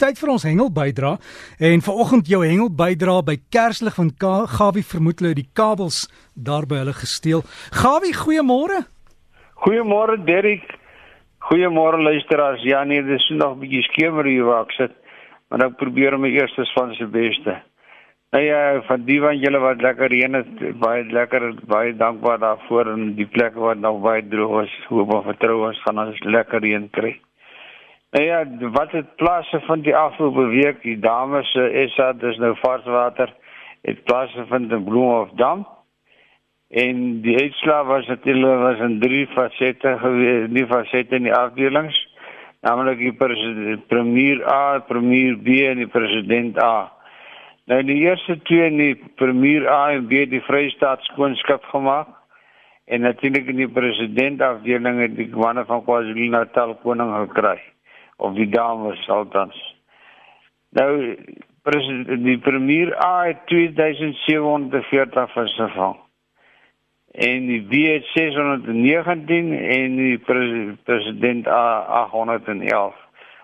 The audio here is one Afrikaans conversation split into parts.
tyd vir ons hengel bydra en vanoggend jou hengel bydra by Kerslig van Ka Gawie vermoed hulle die kabels daar by hulle gesteel. Gawie, goeiemôre. Goeiemôre Derrick. Goeiemôre luisteraars. Ja nee, dis nog 'n bietjie skemer hier waar ek sit. Maar ek probeer my eerstes van se beste. Nou ja, van die van julle wat lekker reën het, baie lekker, baie dankbaar daarvoor en die plekke wat nog baie droog is, hoop en vertrou ons gaan ons lekker reën kry. Nou ja, wat het plase van die afgelope week, die dames se uh, SA, dis nou varswater, het plase van die Bloemhofdam. En die uitslag was natuurlik was in drie fasette gewees, nie fasette in die afdelings, naamlik die premier A, premier B en die president A. Nou die eerste twee in die premier A en B die Vrystaat skoonskap gemaak en natuurlik in die president afdeling het die manne van KwaZulu-Natal koning gekry of die dames althans. Nou president die premier A het 2740 versvang. En die B het 619 en die president A 811.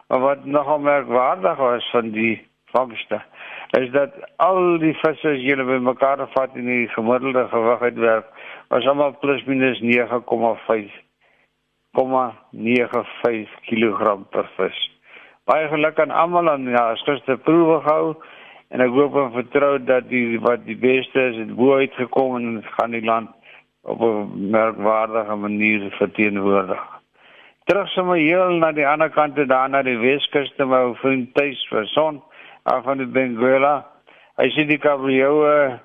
Maar wat nogal merkwaardig was van die vangste is dat al die visse as jy bymekaar vat in die gemiddelde gewig uitwerk was almal plus minus 9,5 0,95 kg per vis. Baie geluk aan almal aan ja, gister proewe gehou en ek hoop en vertrou dat die wat die beste is het bo uitgekom en gaan die land op 'n merkwaardige manier verteenwoordig. Terug sommer heel na die ander kant daar na die Weskus te my vriend Tuis vir son af van die Benguela. Hy sien die kabeljou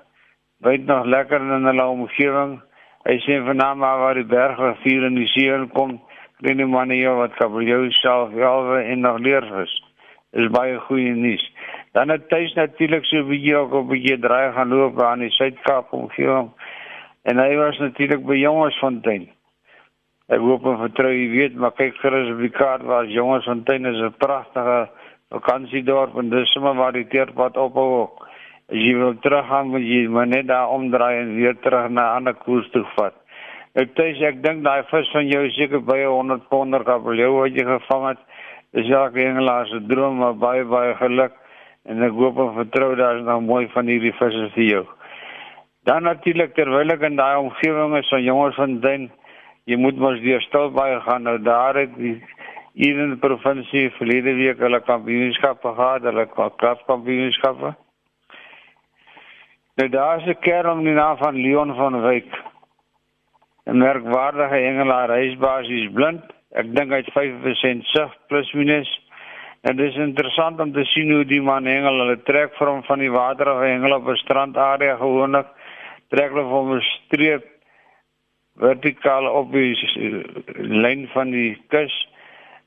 byt nog lekker in hulle omgewing. Hy sien vanaand maar waar die bergrivier in die see kom, kry die manne hier wat kabeljou self welwe en nog leer is. Is baie goeie nuus. Dan het tuis natuurlik so 'n bietjie ook 'n bietjie draai gaan loop aan die Suid-Kaap omgewing. En hy was natuurlik by Jongersfontein. Ek hoop en vertrou jy weet, maar kyk gerus op die kaart waar Jongersfontein is 'n pragtige vakansiedorp en dis sommer waar die teerpad ophou. As jy wil teruggaan, moet jy maar net daar omdraai en weer terug na 'n ander koers toe vat. Ek sê ek dink daai vis van jou seker by 100 ponder kabeljou wat jy gevang het. Dis ja, engelaar se droom, maar baie baie geluk en ek hoop en vertrou daar is nog mooi van hierdie visse vir jou. Dan natuurlik terwyl ek in daai omgewing is van jonges van Dyn, jy moet mos weer stil baie gaan nou daar het die hier in die provinsie verlede week hulle kampioenskappe gehad, hulle klaskampioenskappe. Nou daar is 'n kerel met die naam van Leon van Wyk. 'n Merkwaardige engelaar, hy is blind. Ek dink hy het 5% sig plus minus. En dit is interessant om te sien hoe die man hengel, hulle trek vir hom van die water af hengel op 'n strandarea gewoonlik. Trek hulle hom 'n streep vertikaal op die lyn van die kus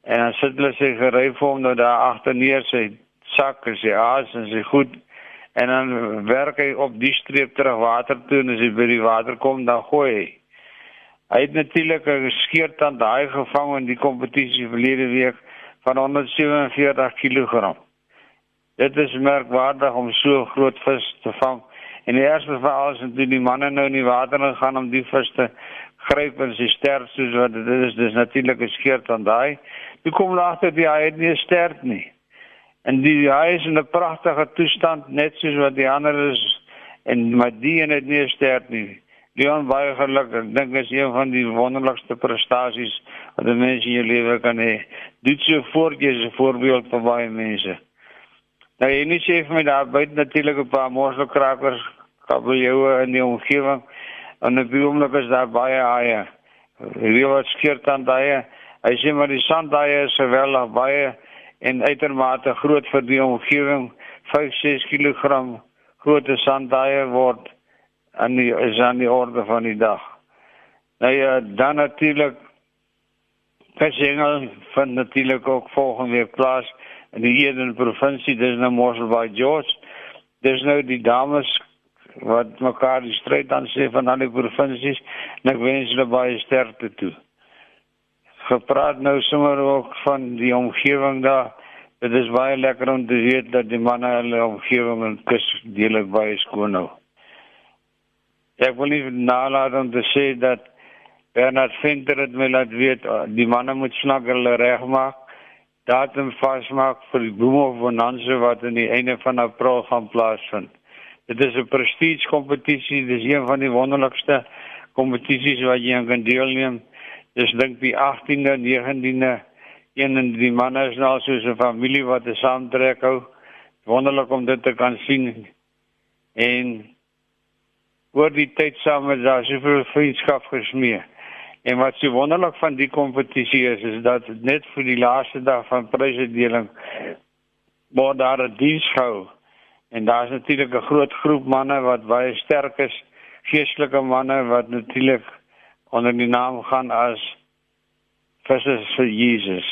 en dan sit hulle sy gery vir hom nou daar agter neer sy sak en sy aas en sy goed en dan werk hy op die streep terug water toe en as hy by die water kom dan gooi hy. Hy het natuurlik 'n skeertand daai gevang in die kompetisie verlede week van 147 kg. Dit is merkwaardig om so groot vis te vang. En die eerste verhaal is toe die manne nou in die water gegaan om die vis te gryp en sy sterk soos wat dit is, dis natuurlik 'n skeertand daai. Jy kom later die hy het nie sterk nie. En die hy is in 'n pragtige toestand net soos wat die ander is en maar die en het nie sterk nie. Leon baie gelukkig. Dink is een van die wonderlikste prestasies wat 'n mens in jou lewe kan hê. Dit so voortjie is 'n voorbeeld vir baie mense. Nou jy nie sê vir my daar buite natuurlik 'n paar morselkrakers, kabeljoue in die omgewing en 'n biomlik is daar baie haie. Hier wat skeert aan daai. Hy sê maar die sandhaie is geweldig baie en uitermate groot vir die omgewing. 5-6 kg groot sandhaie word aan die is aan die orde van die dag. Nou ja, dan natuurlik Pesingel van natuurlik ook volgende week plaas in die Eden provinsie, dis nou Mossel by George. Dis nou die dames wat mekaar die stryd aan sê van al die provinsies en ek wens hulle baie sterkte toe. Gepraat nou sommer ook van die omgewing daar. Dit is baie lekker om te weet dat die manne hulle omgewing en kus deelik baie skoon hou. Ek wil nie nalat om te sê dat Bernard Venter het my laat weet die manne moet snakker hulle regmaak datum vasmaak vir die Boom Bonanza wat in die einde van April gaan plaasvind. Dit is 'n prestige kompetisie, dis een van die wonderlikste kompetisies wat jy kan deelneem. Dis dink die 18de, 19de een en die manne is nou soos 'n familie wat 'n saamtrek hou. Wonderlik om dit te kan sien. En oor die tyd saam met daar soveel vriendskap gesmee. En wat so wonderlik van die kompetisie is, is dat net vir die laaste dag van prysuitdeling word daar 'n diens gehou. En daar's natuurlik 'n groot groep manne wat baie sterk is, geestelike manne wat natuurlik onder die naam gaan as Vissers vir Jesus.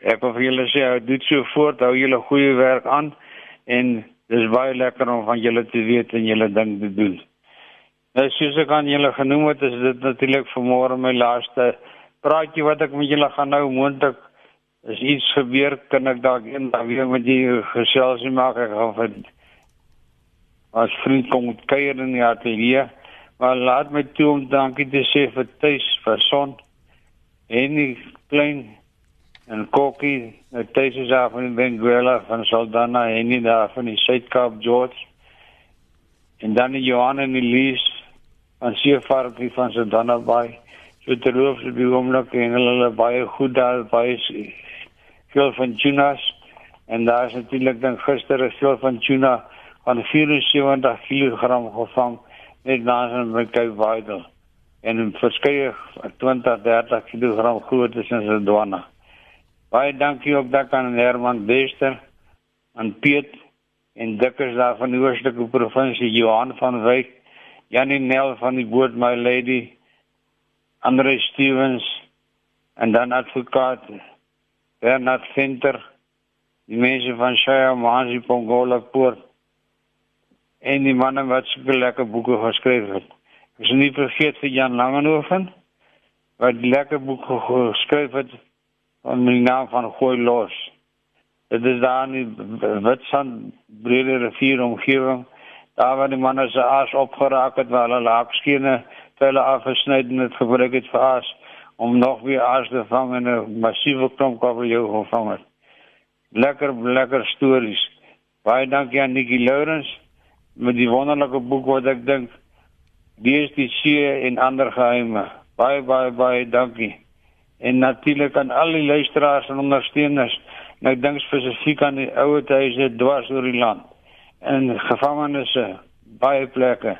Ek wil vir julle sê, dit so voort, hou julle goeie werk aan en dis baie lekker om van julle te weet en julle ding te doen. Nou soos ek aan julle genoem het, is dit natuurlik vanmôre my laaste praatjie wat ek met julle gaan nou moontlik is iets gebeur kan ek dalk eendag weer met julle gesels maak ek gaan vir as vriend kom kuier in die ateljee maar laat my toe om dankie te sê vir tuis vir son en die klein en kokkie nou tuis is af in Benguela van Saldanha en nie daar van die Suid-Kaap George. En dan die Johan en Elise van Seevarkie van Saldanha Bay. So terloops op die oomblik en hulle baie goed daar baie veel van tunas. En daar is natuurlik dan gister veel van tuna van 74 kg gevang net na in my Cape Vidal en 'n verskeie 20 30 kg groot is in Saldanha baie dankie ook daar aan Herman Bester aan Piet en dikkers daar van die oostelike provinsie Johan van Wyk Janie Nel van die boot My Lady, Andre Stevens en dan advokaat Bernard Venter, die mense van Shaya Manzi Pongola Poort en die manne wat so lekker boeke geskryf het. Ek is nie vergeet vir Jan Langenhoven wat lekker boeke geskryf het onder die naam van Gooi Los. Dit is daar in Witstrand, Brede Rivier omgewing daar waar die manne se aas opgeraak het waar hulle haakskene hulle afgesny en dit gebruik het vir aas om nog weer aas te vang en 'n massiewe klomp kabeljou gevang het. Lekker lekker stories. Baie dankie aan Nikki Lawrence met die wonderlike boek wat ek dink die is die see en ander geheime. Baie baie baie dankie. En natuurlik aan al die luisteraars en ondersteuners. Nou ek dink spesifiek aan die ouer huise dwars oor die land en gevangenisse baie plekke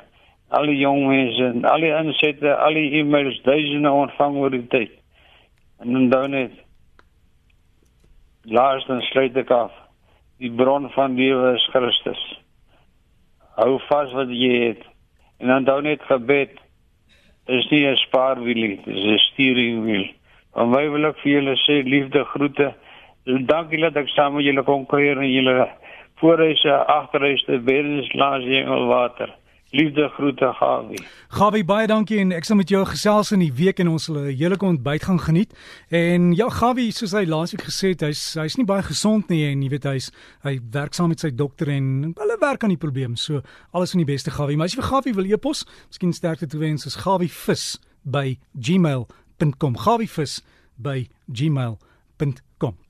al die jong mense en al die insette al die e-mails duisende ontvang oor die tyd en dan net laas dan sluit ek af die bron van lewe is Christus hou vas wat jy het. En dan net gebed is nie 'n spaarwiel dit is 'n sturingwiel en my wil ek vir julle sê liefde groete. Dankie dat ek saam met julle kon kuier en julle voorreise, agterreise, wedens langs die Engelwater. Liefde groete Gawie. Gawie baie dankie en ek sal met jou gesels in die week en ons sal 'n heerlike ontbyt gaan geniet. En ja Gawie, soos hy laasweek gesê het, hy's hy's nie baie gesond nie en jy weet hy's hy werk saam met sy dokter en hulle werk aan die probleem. So alles van die beste Gawie. Maar as jy vir Gawie wil e-pos, miskien sterkte toe wens is gawievis by gmail.com. gawievis by gmail.com